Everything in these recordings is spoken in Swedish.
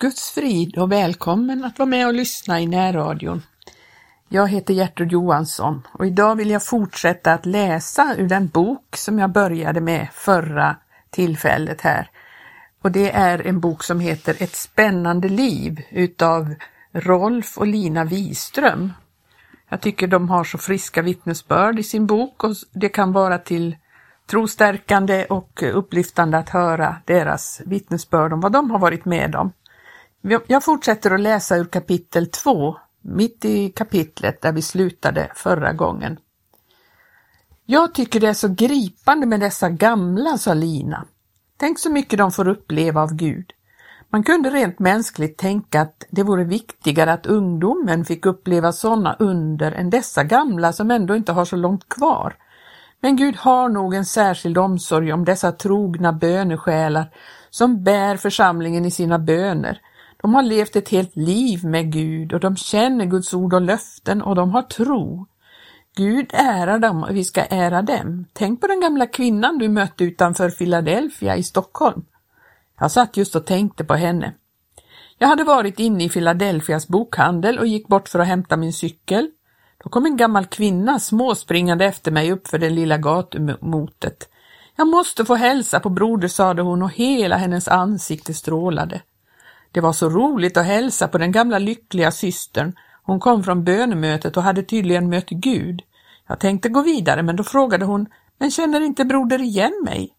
Guds frid och välkommen att vara med och lyssna i närradion. Jag heter Gertrud Johansson och idag vill jag fortsätta att läsa ur den bok som jag började med förra tillfället här. Och det är en bok som heter Ett spännande liv utav Rolf och Lina Wiström. Jag tycker de har så friska vittnesbörd i sin bok och det kan vara till trostärkande och upplyftande att höra deras vittnesbörd om vad de har varit med om. Jag fortsätter att läsa ur kapitel 2, mitt i kapitlet där vi slutade förra gången. Jag tycker det är så gripande med dessa gamla, sa Lina. Tänk så mycket de får uppleva av Gud. Man kunde rent mänskligt tänka att det vore viktigare att ungdomen fick uppleva sådana under än dessa gamla som ändå inte har så långt kvar. Men Gud har nog en särskild omsorg om dessa trogna bönesjälar som bär församlingen i sina böner. De har levt ett helt liv med Gud och de känner Guds ord och löften och de har tro. Gud ärar dem och vi ska ära dem. Tänk på den gamla kvinnan du mötte utanför Philadelphia i Stockholm. Jag satt just och tänkte på henne. Jag hade varit inne i Philadelphias bokhandel och gick bort för att hämta min cykel. Då kom en gammal kvinna småspringande efter mig uppför det lilla gatumotet. Jag måste få hälsa på broder, sade hon och hela hennes ansikte strålade. Det var så roligt att hälsa på den gamla lyckliga systern. Hon kom från bönemötet och hade tydligen mött Gud. Jag tänkte gå vidare men då frågade hon, men känner inte broder igen mig?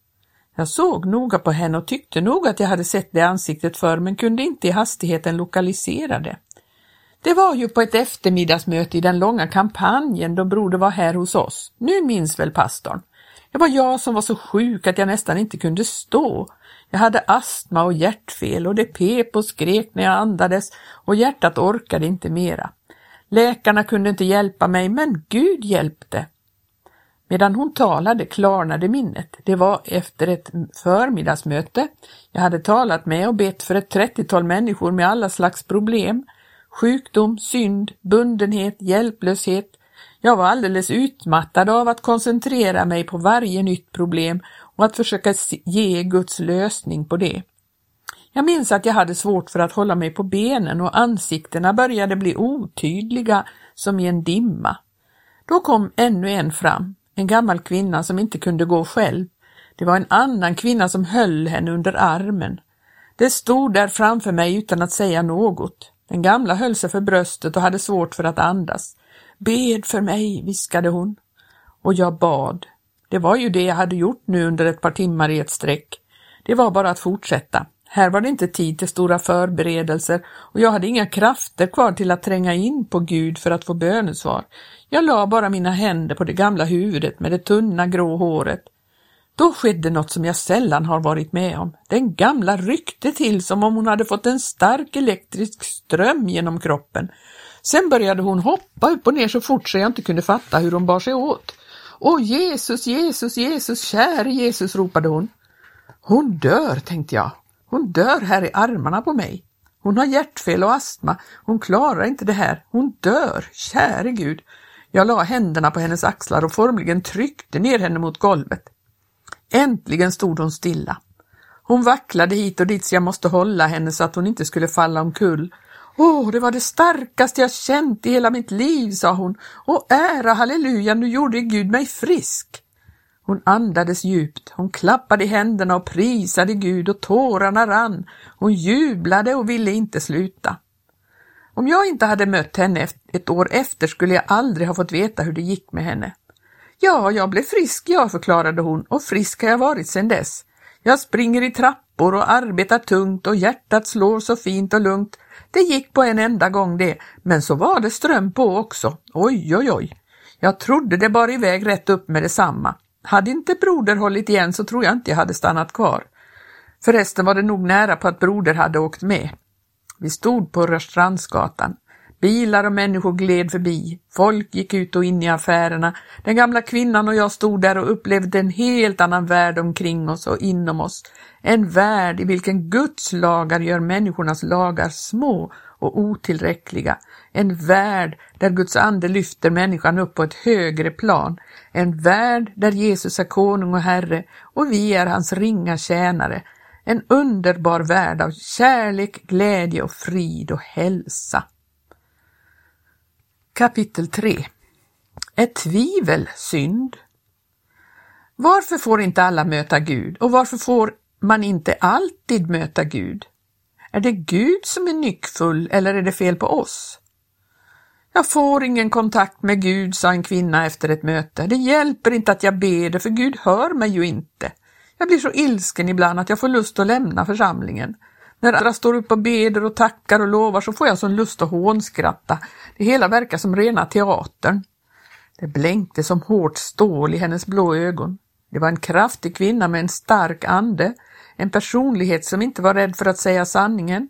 Jag såg noga på henne och tyckte nog att jag hade sett det ansiktet förr men kunde inte i hastigheten lokalisera det. Det var ju på ett eftermiddagsmöte i den långa kampanjen då broder var här hos oss. Nu minns väl pastorn. Det var jag som var så sjuk att jag nästan inte kunde stå. Jag hade astma och hjärtfel och det pep och skrek när jag andades och hjärtat orkade inte mera. Läkarna kunde inte hjälpa mig, men Gud hjälpte. Medan hon talade klarnade minnet. Det var efter ett förmiddagsmöte. Jag hade talat med och bett för ett trettiotal människor med alla slags problem. Sjukdom, synd, bundenhet, hjälplöshet. Jag var alldeles utmattad av att koncentrera mig på varje nytt problem och att försöka ge Guds lösning på det. Jag minns att jag hade svårt för att hålla mig på benen och ansiktena började bli otydliga som i en dimma. Då kom ännu en fram, en gammal kvinna som inte kunde gå själv. Det var en annan kvinna som höll henne under armen. Det stod där framför mig utan att säga något. Den gamla höll sig för bröstet och hade svårt för att andas. Bed för mig, viskade hon. Och jag bad. Det var ju det jag hade gjort nu under ett par timmar i ett streck. Det var bara att fortsätta. Här var det inte tid till stora förberedelser och jag hade inga krafter kvar till att tränga in på Gud för att få bönesvar. Jag la bara mina händer på det gamla huvudet med det tunna grå håret. Då skedde något som jag sällan har varit med om. Den gamla ryckte till som om hon hade fått en stark elektrisk ström genom kroppen. Sen började hon hoppa upp och ner så fort så jag inte kunde fatta hur hon bar sig åt. Åh Jesus, Jesus, Jesus, käre Jesus, ropade hon. Hon dör, tänkte jag. Hon dör här i armarna på mig. Hon har hjärtfel och astma. Hon klarar inte det här. Hon dör, käre Gud. Jag la händerna på hennes axlar och formligen tryckte ner henne mot golvet. Äntligen stod hon stilla. Hon vacklade hit och dit så jag måste hålla henne så att hon inte skulle falla omkull. Åh, det var det starkaste jag känt i hela mitt liv, sa hon. Och ära, halleluja, nu gjorde Gud mig frisk. Hon andades djupt, hon klappade i händerna och prisade Gud och tårarna rann. Hon jublade och ville inte sluta. Om jag inte hade mött henne ett år efter skulle jag aldrig ha fått veta hur det gick med henne. Ja, jag blev frisk, jag, förklarade hon, och frisk har jag varit sedan dess. Jag springer i trappor och arbetar tungt och hjärtat slår så fint och lugnt. Det gick på en enda gång det, men så var det ström på också. Oj, oj, oj. Jag trodde det bar iväg rätt upp med detsamma. Hade inte broder hållit igen så tror jag inte jag hade stannat kvar. Förresten var det nog nära på att broder hade åkt med. Vi stod på Rörstrandsgatan. Bilar och människor gled förbi. Folk gick ut och in i affärerna. Den gamla kvinnan och jag stod där och upplevde en helt annan värld omkring oss och inom oss. En värld i vilken Guds lagar gör människornas lagar små och otillräckliga. En värld där Guds ande lyfter människan upp på ett högre plan. En värld där Jesus är konung och herre och vi är hans ringa tjänare. En underbar värld av kärlek, glädje och frid och hälsa. Kapitel 3 Är tvivel synd? Varför får inte alla möta Gud och varför får man inte alltid möta Gud? Är det Gud som är nyckfull eller är det fel på oss? Jag får ingen kontakt med Gud, sa en kvinna efter ett möte. Det hjälper inte att jag ber för Gud hör mig ju inte. Jag blir så ilsken ibland att jag får lust att lämna församlingen. När andra står upp och beder och tackar och lovar så får jag sån lust att hånskratta. Det hela verkar som rena teatern. Det blänkte som hårt stål i hennes blå ögon. Det var en kraftig kvinna med en stark ande, en personlighet som inte var rädd för att säga sanningen.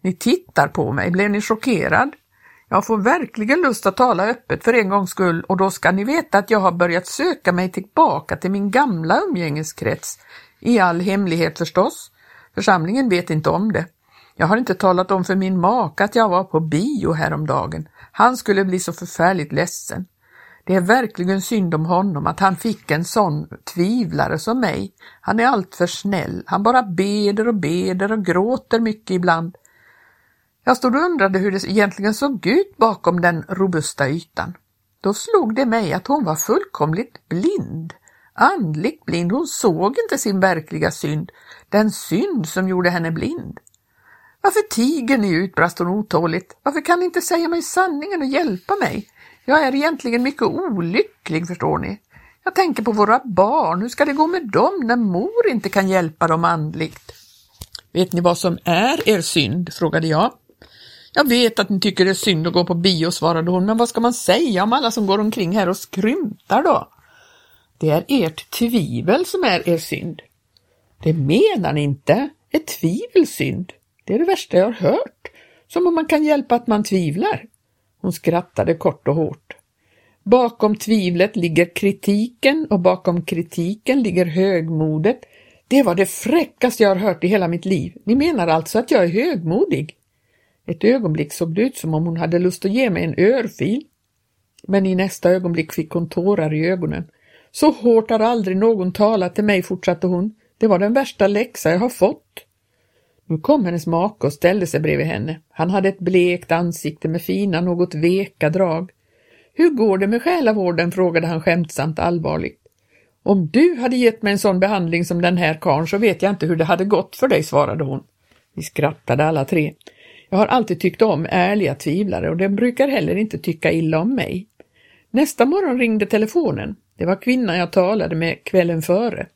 Ni tittar på mig, blev ni chockerad? Jag får verkligen lust att tala öppet för en gångs skull och då ska ni veta att jag har börjat söka mig tillbaka till min gamla umgängeskrets. I all hemlighet förstås. Församlingen vet inte om det. Jag har inte talat om för min make att jag var på bio häromdagen. Han skulle bli så förfärligt ledsen. Det är verkligen synd om honom att han fick en sån tvivlare som mig. Han är alltför snäll. Han bara beder och beder och gråter mycket ibland. Jag stod och undrade hur det egentligen såg ut bakom den robusta ytan. Då slog det mig att hon var fullkomligt blind. Andligt blind, hon såg inte sin verkliga synd, den synd som gjorde henne blind. Varför tiger ni? utbrast hon otåligt. Varför kan ni inte säga mig sanningen och hjälpa mig? Jag är egentligen mycket olycklig, förstår ni. Jag tänker på våra barn, hur ska det gå med dem när mor inte kan hjälpa dem andligt? Vet ni vad som är er synd? frågade jag. Jag vet att ni tycker det är synd att gå på bio, svarade hon, men vad ska man säga om alla som går omkring här och skrymtar då? Det är ert tvivel som är er synd. Det menar ni inte? Är tvivel synd? Det är det värsta jag har hört. Som om man kan hjälpa att man tvivlar. Hon skrattade kort och hårt. Bakom tvivlet ligger kritiken och bakom kritiken ligger högmodet. Det var det fräckaste jag har hört i hela mitt liv. Ni menar alltså att jag är högmodig? Ett ögonblick såg det ut som om hon hade lust att ge mig en örfil. Men i nästa ögonblick fick hon tårar i ögonen. Så hårt har aldrig någon talat till mig, fortsatte hon. Det var den värsta läxa jag har fått. Nu kom hennes make och ställde sig bredvid henne. Han hade ett blekt ansikte med fina, något veka drag. Hur går det med själavården? frågade han skämtsamt allvarligt. Om du hade gett mig en sån behandling som den här karn så vet jag inte hur det hade gått för dig, svarade hon. Vi skrattade alla tre. Jag har alltid tyckt om ärliga tvivlare och de brukar heller inte tycka illa om mig. Nästa morgon ringde telefonen. Det var kvinnan jag talade med kvällen före.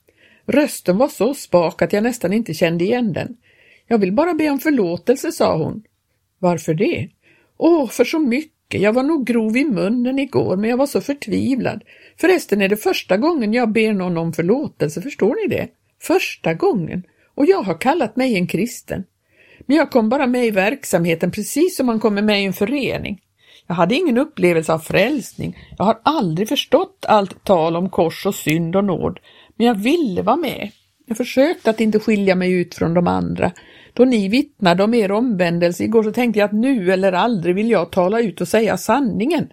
Rösten var så spak att jag nästan inte kände igen den. Jag vill bara be om förlåtelse, sa hon. Varför det? Åh, för så mycket. Jag var nog grov i munnen igår, men jag var så förtvivlad. Förresten är det första gången jag ber någon om förlåtelse, förstår ni det? Första gången. Och jag har kallat mig en kristen. Men jag kom bara med i verksamheten precis som man kommer med i en förening. Jag hade ingen upplevelse av frälsning. Jag har aldrig förstått allt tal om kors och synd och nåd, men jag ville vara med. Jag försökte att inte skilja mig ut från de andra. Då ni vittnade om er omvändelse igår så tänkte jag att nu eller aldrig vill jag tala ut och säga sanningen.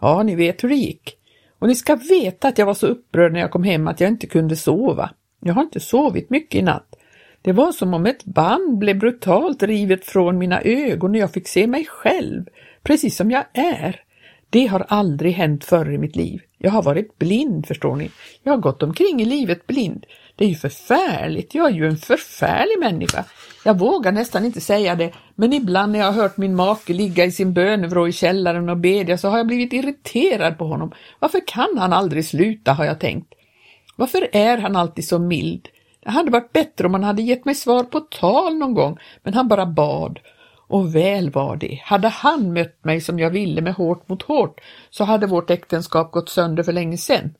Ja, ni vet hur det gick. Och ni ska veta att jag var så upprörd när jag kom hem att jag inte kunde sova. Jag har inte sovit mycket i natt. Det var som om ett band blev brutalt rivet från mina ögon och jag fick se mig själv, precis som jag är. Det har aldrig hänt förr i mitt liv. Jag har varit blind, förstår ni. Jag har gått omkring i livet blind. Det är ju förfärligt. Jag är ju en förfärlig människa. Jag vågar nästan inte säga det, men ibland när jag har hört min make ligga i sin bönevrå i källaren och bedja så har jag blivit irriterad på honom. Varför kan han aldrig sluta, har jag tänkt. Varför är han alltid så mild? Det hade varit bättre om han hade gett mig svar på tal någon gång, men han bara bad. Och väl var det. Hade han mött mig som jag ville med hårt mot hårt så hade vårt äktenskap gått sönder för länge sedan.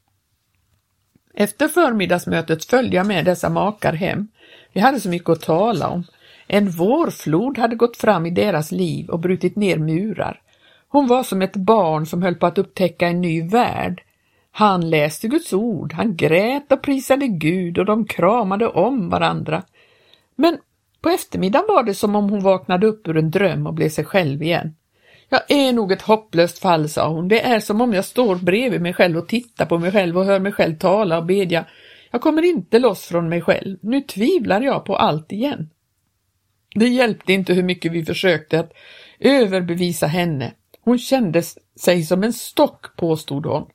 Efter förmiddagsmötet följde jag med dessa makar hem. Vi hade så mycket att tala om. En vårflod hade gått fram i deras liv och brutit ner murar. Hon var som ett barn som höll på att upptäcka en ny värld. Han läste Guds ord, han grät och prisade Gud och de kramade om varandra. Men på eftermiddagen var det som om hon vaknade upp ur en dröm och blev sig själv igen. Jag är nog ett hopplöst fall, sa hon. Det är som om jag står bredvid mig själv och tittar på mig själv och hör mig själv tala och bedja. Jag kommer inte loss från mig själv. Nu tvivlar jag på allt igen. Det hjälpte inte hur mycket vi försökte att överbevisa henne. Hon kände sig som en stock, påstod hon.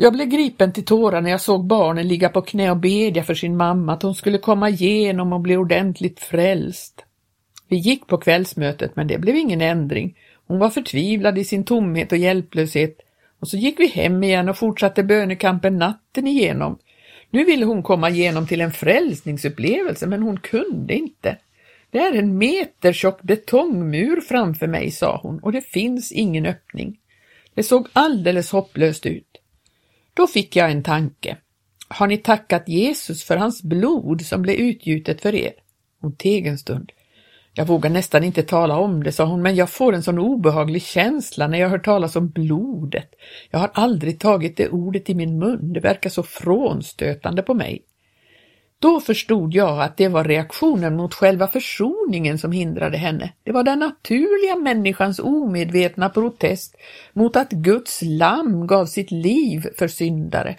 Jag blev gripen till tårar när jag såg barnen ligga på knä och bedja för sin mamma att hon skulle komma igenom och bli ordentligt frälst. Vi gick på kvällsmötet men det blev ingen ändring. Hon var förtvivlad i sin tomhet och hjälplöshet och så gick vi hem igen och fortsatte bönekampen natten igenom. Nu ville hon komma igenom till en frälsningsupplevelse men hon kunde inte. Det är en metertjock betongmur framför mig, sa hon, och det finns ingen öppning. Det såg alldeles hopplöst ut. Då fick jag en tanke. Har ni tackat Jesus för hans blod som blev utgjutet för er? Hon teg en stund. Jag vågar nästan inte tala om det, sa hon, men jag får en sån obehaglig känsla när jag hör talas om blodet. Jag har aldrig tagit det ordet i min mun, det verkar så frånstötande på mig. Då förstod jag att det var reaktionen mot själva försoningen som hindrade henne. Det var den naturliga människans omedvetna protest mot att Guds lamm gav sitt liv för syndare.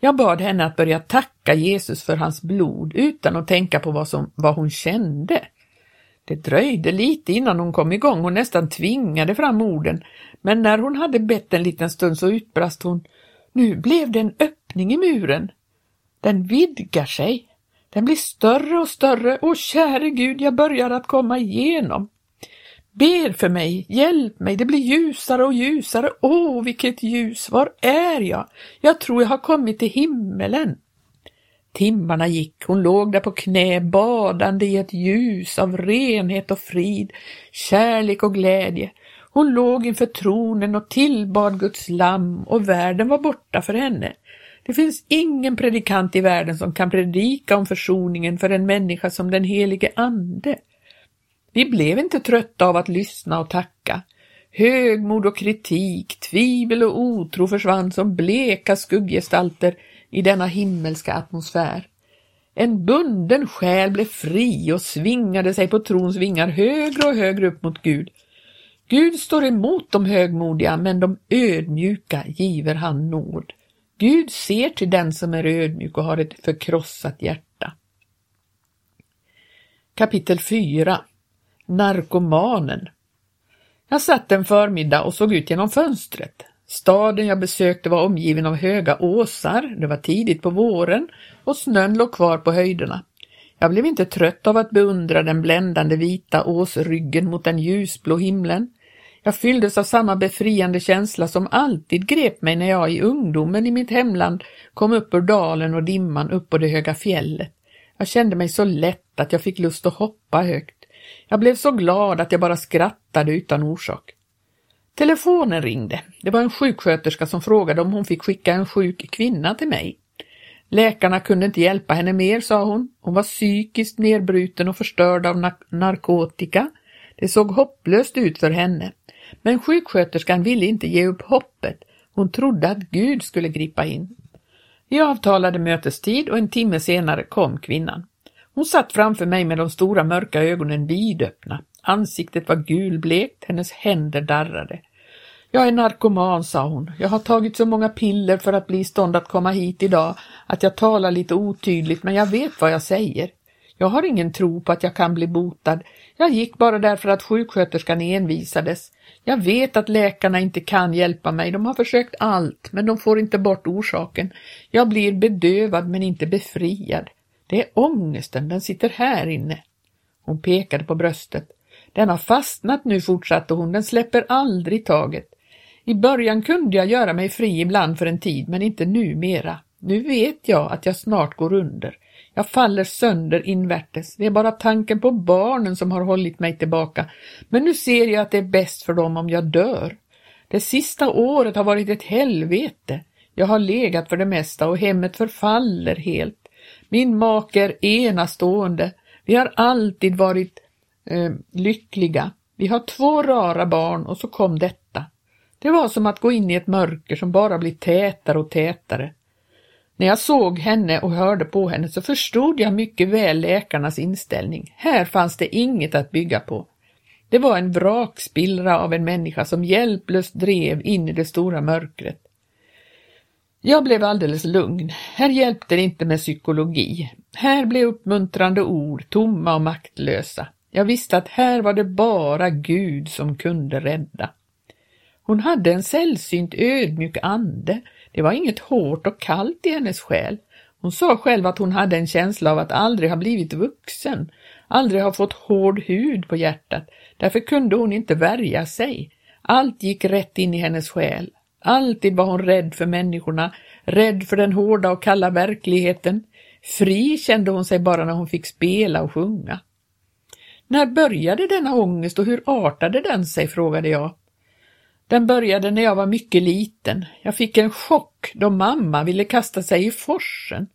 Jag bad henne att börja tacka Jesus för hans blod utan att tänka på vad, som, vad hon kände. Det dröjde lite innan hon kom igång, hon nästan tvingade fram orden, men när hon hade bett en liten stund så utbrast hon Nu blev det en öppning i muren. Den vidgar sig. Den blir större och större och käre Gud, jag börjar att komma igenom. Ber för mig, hjälp mig, det blir ljusare och ljusare. Åh, vilket ljus, var är jag? Jag tror jag har kommit till himmelen. Timmarna gick, hon låg där på knä badande i ett ljus av renhet och frid, kärlek och glädje. Hon låg inför tronen och tillbad Guds lamm och världen var borta för henne. Det finns ingen predikant i världen som kan predika om försoningen för en människa som den helige Ande. Vi blev inte trötta av att lyssna och tacka. Högmod och kritik, tvivel och otro försvann som bleka skugggestalter i denna himmelska atmosfär. En bunden själ blev fri och svingade sig på trons vingar högre och högre upp mot Gud. Gud står emot de högmodiga, men de ödmjuka giver han nåd. Gud ser till den som är ödmjuk och har ett förkrossat hjärta. Kapitel 4 Narkomanen Jag satt en förmiddag och såg ut genom fönstret. Staden jag besökte var omgiven av höga åsar, det var tidigt på våren och snön låg kvar på höjderna. Jag blev inte trött av att beundra den bländande vita åsryggen mot den ljusblå himlen. Jag fylldes av samma befriande känsla som alltid grep mig när jag i ungdomen i mitt hemland kom upp ur dalen och dimman upp på det höga fjället. Jag kände mig så lätt att jag fick lust att hoppa högt. Jag blev så glad att jag bara skrattade utan orsak. Telefonen ringde. Det var en sjuksköterska som frågade om hon fick skicka en sjuk kvinna till mig. Läkarna kunde inte hjälpa henne mer, sa hon. Hon var psykiskt nedbruten och förstörd av narkotika. Det såg hopplöst ut för henne. Men sjuksköterskan ville inte ge upp hoppet. Hon trodde att Gud skulle gripa in. Vi avtalade mötestid och en timme senare kom kvinnan. Hon satt framför mig med de stora mörka ögonen vidöppna. Ansiktet var gulblekt, hennes händer darrade. Jag är narkoman, sa hon. Jag har tagit så många piller för att bli i stånd att komma hit idag att jag talar lite otydligt, men jag vet vad jag säger. Jag har ingen tro på att jag kan bli botad. Jag gick bara därför att sjuksköterskan envisades. Jag vet att läkarna inte kan hjälpa mig. De har försökt allt, men de får inte bort orsaken. Jag blir bedövad men inte befriad. Det är ångesten, den sitter här inne. Hon pekade på bröstet. Den har fastnat nu, fortsatte hon, den släpper aldrig taget. I början kunde jag göra mig fri ibland för en tid, men inte numera. Nu vet jag att jag snart går under. Jag faller sönder invärtes. Det är bara tanken på barnen som har hållit mig tillbaka. Men nu ser jag att det är bäst för dem om jag dör. Det sista året har varit ett helvete. Jag har legat för det mesta och hemmet förfaller helt. Min make är enastående. Vi har alltid varit eh, lyckliga. Vi har två rara barn och så kom detta. Det var som att gå in i ett mörker som bara blir tätare och tätare. När jag såg henne och hörde på henne så förstod jag mycket väl läkarnas inställning. Här fanns det inget att bygga på. Det var en vrakspillra av en människa som hjälplöst drev in i det stora mörkret. Jag blev alldeles lugn. Här hjälpte det inte med psykologi. Här blev uppmuntrande ord tomma och maktlösa. Jag visste att här var det bara Gud som kunde rädda. Hon hade en sällsynt ödmjuk ande. Det var inget hårt och kallt i hennes själ. Hon sa själv att hon hade en känsla av att aldrig ha blivit vuxen, aldrig ha fått hård hud på hjärtat. Därför kunde hon inte värja sig. Allt gick rätt in i hennes själ. Alltid var hon rädd för människorna, rädd för den hårda och kalla verkligheten. Fri kände hon sig bara när hon fick spela och sjunga. När började denna ångest och hur artade den sig, frågade jag. Den började när jag var mycket liten. Jag fick en chock då mamma ville kasta sig i forsen.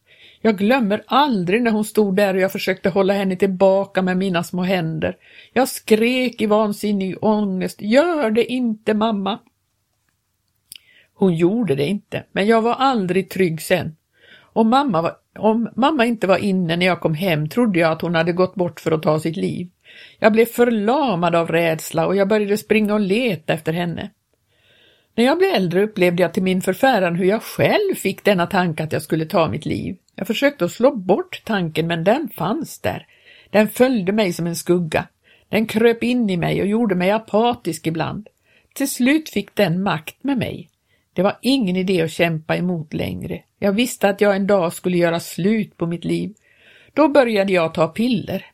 Jag glömmer aldrig när hon stod där och jag försökte hålla henne tillbaka med mina små händer. Jag skrek i vansinnig ångest, gör det inte mamma! Hon gjorde det inte, men jag var aldrig trygg sen. Om mamma, var, om mamma inte var inne när jag kom hem trodde jag att hon hade gått bort för att ta sitt liv. Jag blev förlamad av rädsla och jag började springa och leta efter henne. När jag blev äldre upplevde jag till min förfäran hur jag själv fick denna tanke att jag skulle ta mitt liv. Jag försökte att slå bort tanken, men den fanns där. Den följde mig som en skugga. Den kröp in i mig och gjorde mig apatisk ibland. Till slut fick den makt med mig. Det var ingen idé att kämpa emot längre. Jag visste att jag en dag skulle göra slut på mitt liv. Då började jag ta piller.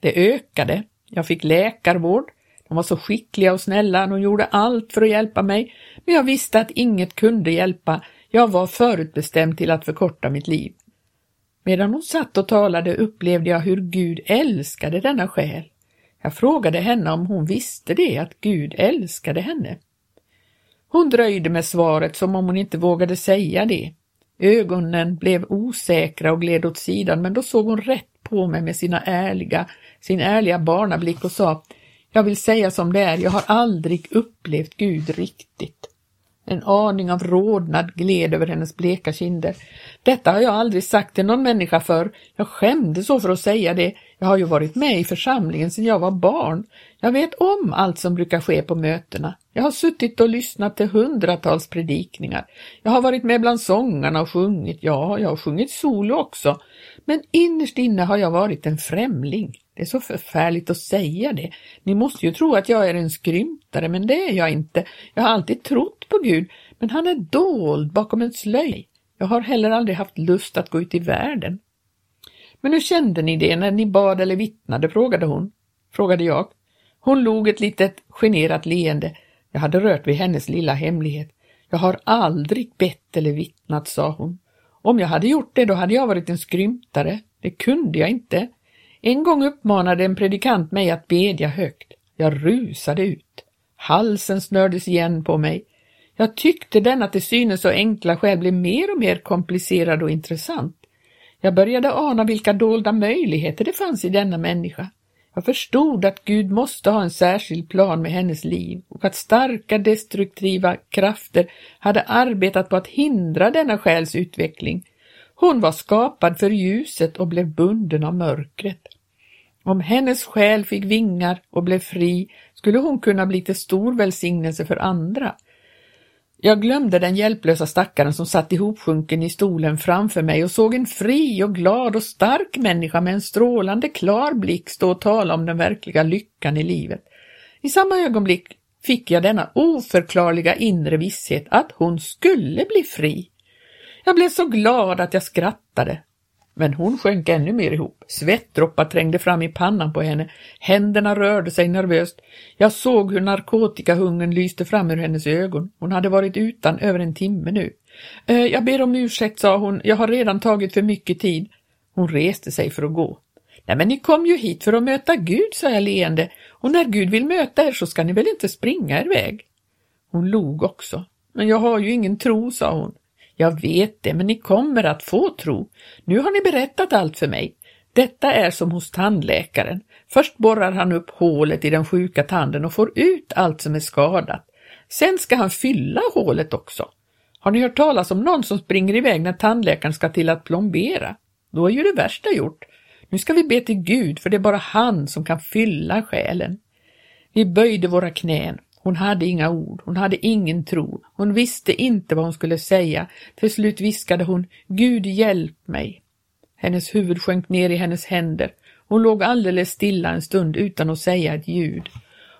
Det ökade. Jag fick läkarvård. De var så skickliga och snälla, de gjorde allt för att hjälpa mig, men jag visste att inget kunde hjälpa. Jag var förutbestämd till att förkorta mitt liv. Medan hon satt och talade upplevde jag hur Gud älskade denna själ. Jag frågade henne om hon visste det, att Gud älskade henne. Hon dröjde med svaret som om hon inte vågade säga det. Ögonen blev osäkra och gled åt sidan, men då såg hon rätt på mig med sina ärliga, sin ärliga barnablick och sa jag vill säga som det är, jag har aldrig upplevt Gud riktigt. En aning av rodnad gled över hennes bleka kinder. Detta har jag aldrig sagt till någon människa för. Jag skämde så för att säga det. Jag har ju varit med i församlingen sedan jag var barn. Jag vet om allt som brukar ske på mötena. Jag har suttit och lyssnat till hundratals predikningar. Jag har varit med bland sångarna och sjungit. Ja, jag har sjungit solo också. Men innerst inne har jag varit en främling. Det är så förfärligt att säga det. Ni måste ju tro att jag är en skrymtare, men det är jag inte. Jag har alltid trott på Gud, men han är dold bakom en slöj. Jag har heller aldrig haft lust att gå ut i världen. Men hur kände ni det när ni bad eller vittnade, frågade hon. Frågade jag. Hon log ett litet generat leende. Jag hade rört vid hennes lilla hemlighet. Jag har aldrig bett eller vittnat, sa hon. Om jag hade gjort det, då hade jag varit en skrymtare. Det kunde jag inte. En gång uppmanade en predikant mig att bedja högt. Jag rusade ut. Halsen snördes igen på mig. Jag tyckte denna till synes så enkla skäl blev mer och mer komplicerad och intressant. Jag började ana vilka dolda möjligheter det fanns i denna människa. Jag förstod att Gud måste ha en särskild plan med hennes liv och att starka destruktiva krafter hade arbetat på att hindra denna själs utveckling. Hon var skapad för ljuset och blev bunden av mörkret. Om hennes själ fick vingar och blev fri skulle hon kunna bli till stor välsignelse för andra. Jag glömde den hjälplösa stackaren som satt ihopsjunken i stolen framför mig och såg en fri och glad och stark människa med en strålande klar blick stå och tala om den verkliga lyckan i livet. I samma ögonblick fick jag denna oförklarliga inre visshet att hon skulle bli fri. Jag blev så glad att jag skrattade men hon sjönk ännu mer ihop. Svettdroppar trängde fram i pannan på henne. Händerna rörde sig nervöst. Jag såg hur narkotikahungern lyste fram ur hennes ögon. Hon hade varit utan över en timme nu. Eh, jag ber om ursäkt, sa hon. Jag har redan tagit för mycket tid. Hon reste sig för att gå. Nej, men ni kom ju hit för att möta Gud, sa jag leende. Och när Gud vill möta er så ska ni väl inte springa er väg? Hon log också. Men jag har ju ingen tro, sa hon. Jag vet det, men ni kommer att få tro. Nu har ni berättat allt för mig. Detta är som hos tandläkaren. Först borrar han upp hålet i den sjuka tanden och får ut allt som är skadat. Sen ska han fylla hålet också. Har ni hört talas om någon som springer iväg när tandläkaren ska till att plombera? Då är ju det värsta gjort. Nu ska vi be till Gud, för det är bara han som kan fylla själen. Vi böjde våra knän. Hon hade inga ord, hon hade ingen tro, hon visste inte vad hon skulle säga. Till slut viskade hon Gud hjälp mig. Hennes huvud sjönk ner i hennes händer. Hon låg alldeles stilla en stund utan att säga ett ljud.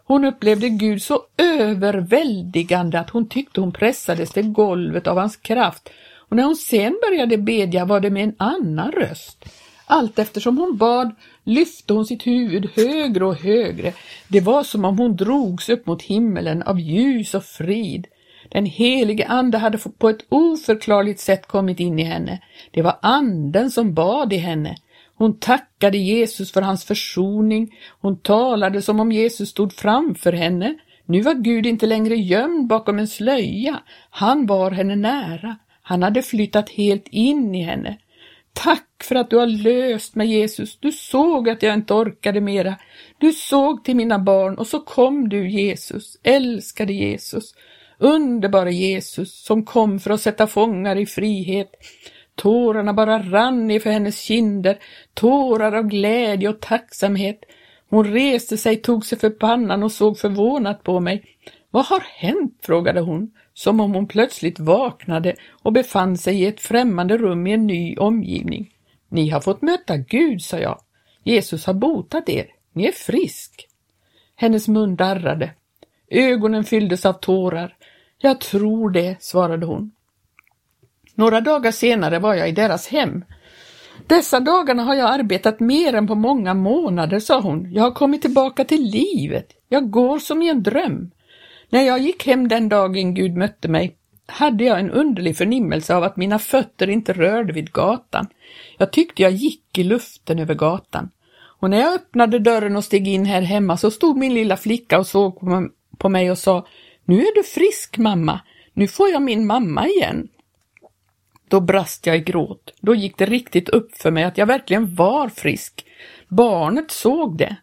Hon upplevde Gud så överväldigande att hon tyckte hon pressades till golvet av hans kraft och när hon sen började bedja var det med en annan röst. Allt eftersom hon bad lyfte hon sitt huvud högre och högre. Det var som om hon drogs upp mot himmelen av ljus och frid. Den helige Ande hade på ett oförklarligt sätt kommit in i henne. Det var Anden som bad i henne. Hon tackade Jesus för hans försoning. Hon talade som om Jesus stod framför henne. Nu var Gud inte längre gömd bakom en slöja. Han var henne nära. Han hade flyttat helt in i henne. Tack för att du har löst mig Jesus. Du såg att jag inte orkade mera. Du såg till mina barn och så kom du Jesus, älskade Jesus, underbara Jesus som kom för att sätta fångar i frihet. Tårarna bara rann ner för hennes kinder, tårar av glädje och tacksamhet. Hon reste sig, tog sig för pannan och såg förvånat på mig. Vad har hänt? frågade hon, som om hon plötsligt vaknade och befann sig i ett främmande rum i en ny omgivning. Ni har fått möta Gud, sa jag. Jesus har botat er. Ni är frisk. Hennes mun darrade. Ögonen fylldes av tårar. Jag tror det, svarade hon. Några dagar senare var jag i deras hem. Dessa dagarna har jag arbetat mer än på många månader, sa hon. Jag har kommit tillbaka till livet. Jag går som i en dröm. När jag gick hem den dagen Gud mötte mig hade jag en underlig förnimmelse av att mina fötter inte rörde vid gatan. Jag tyckte jag gick i luften över gatan. Och när jag öppnade dörren och steg in här hemma så stod min lilla flicka och såg på mig och sa Nu är du frisk mamma, nu får jag min mamma igen. Då brast jag i gråt. Då gick det riktigt upp för mig att jag verkligen var frisk. Barnet såg det.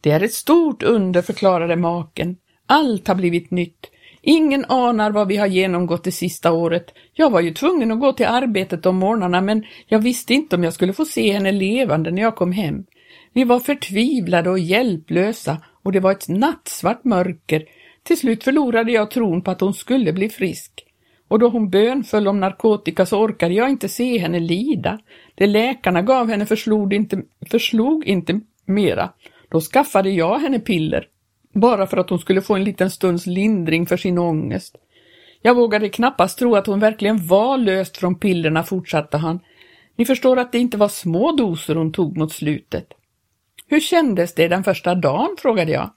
Det är ett stort under, förklarade maken. Allt har blivit nytt. Ingen anar vad vi har genomgått det sista året. Jag var ju tvungen att gå till arbetet om morgnarna men jag visste inte om jag skulle få se henne levande när jag kom hem. Vi var förtvivlade och hjälplösa och det var ett nattsvart mörker. Till slut förlorade jag tron på att hon skulle bli frisk. Och då hon bönföll om narkotika så orkade jag inte se henne lida. Det läkarna gav henne förslog inte, förslog inte mera. Då skaffade jag henne piller bara för att hon skulle få en liten stunds lindring för sin ångest. Jag vågade knappast tro att hon verkligen var löst från pillerna, fortsatte han. Ni förstår att det inte var små doser hon tog mot slutet. Hur kändes det den första dagen, frågade jag.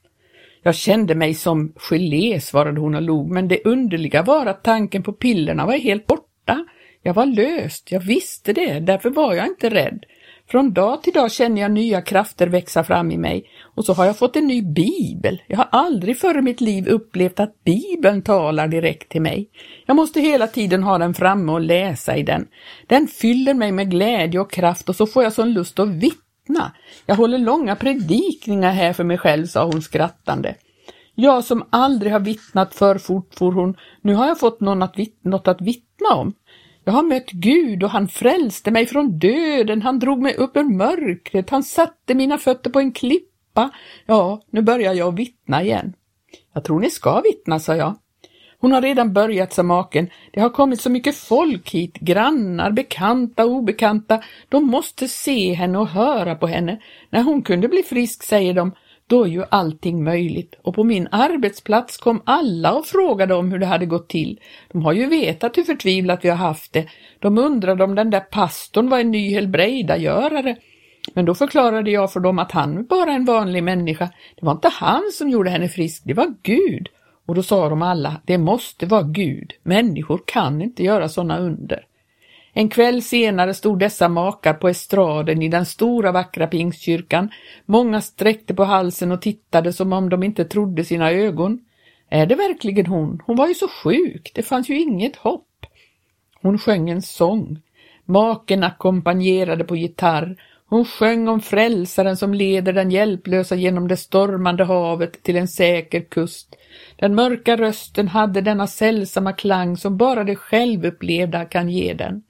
Jag kände mig som gelé, svarade hon och log, men det underliga var att tanken på pillerna var helt borta. Jag var löst, jag visste det, därför var jag inte rädd. Från dag till dag känner jag nya krafter växa fram i mig och så har jag fått en ny bibel. Jag har aldrig förr i mitt liv upplevt att bibeln talar direkt till mig. Jag måste hela tiden ha den framme och läsa i den. Den fyller mig med glädje och kraft och så får jag sån lust att vittna. Jag håller långa predikningar här för mig själv, sa hon skrattande. Jag som aldrig har vittnat för fort, for hon, nu har jag fått någon att något att vittna om. Jag har mött Gud och han frälste mig från döden, han drog mig upp ur mörkret, han satte mina fötter på en klippa. Ja, nu börjar jag vittna igen. Jag tror ni ska vittna, sa jag. Hon har redan börjat, sa maken. Det har kommit så mycket folk hit, grannar, bekanta, obekanta. De måste se henne och höra på henne. När hon kunde bli frisk, säger de, då är ju allting möjligt och på min arbetsplats kom alla och frågade om hur det hade gått till. De har ju vetat hur förtvivlat vi har haft det. De undrade om den där pastorn var en ny helbrägdagörare. Men då förklarade jag för dem att han bara en vanlig människa. Det var inte han som gjorde henne frisk, det var Gud. Och då sa de alla, det måste vara Gud. Människor kan inte göra sådana under. En kväll senare stod dessa makar på estraden i den stora vackra pingstkyrkan. Många sträckte på halsen och tittade som om de inte trodde sina ögon. Är det verkligen hon? Hon var ju så sjuk, det fanns ju inget hopp. Hon sjöng en sång. Maken ackompanjerade på gitarr. Hon sjöng om frälsaren som leder den hjälplösa genom det stormande havet till en säker kust. Den mörka rösten hade denna sällsamma klang som bara det självupplevda kan ge den.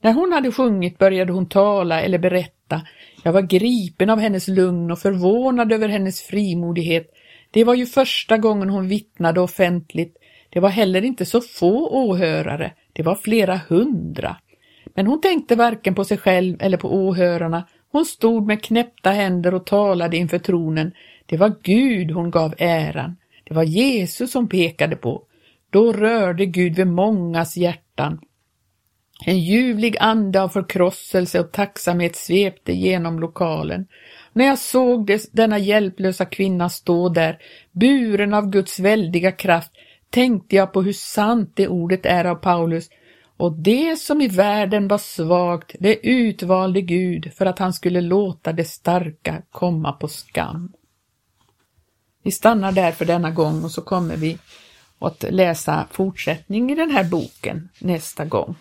När hon hade sjungit började hon tala eller berätta. Jag var gripen av hennes lugn och förvånad över hennes frimodighet. Det var ju första gången hon vittnade offentligt. Det var heller inte så få åhörare, det var flera hundra. Men hon tänkte varken på sig själv eller på åhörarna. Hon stod med knäppta händer och talade inför tronen. Det var Gud hon gav äran. Det var Jesus hon pekade på. Då rörde Gud vid mångas hjärtan. En ljuvlig ande av förkrosselse och tacksamhet svepte genom lokalen. När jag såg des, denna hjälplösa kvinna stå där, buren av Guds väldiga kraft, tänkte jag på hur sant det ordet är av Paulus. Och det som i världen var svagt, det utvalde Gud för att han skulle låta det starka komma på skam. Vi stannar där för denna gång och så kommer vi att läsa fortsättning i den här boken nästa gång.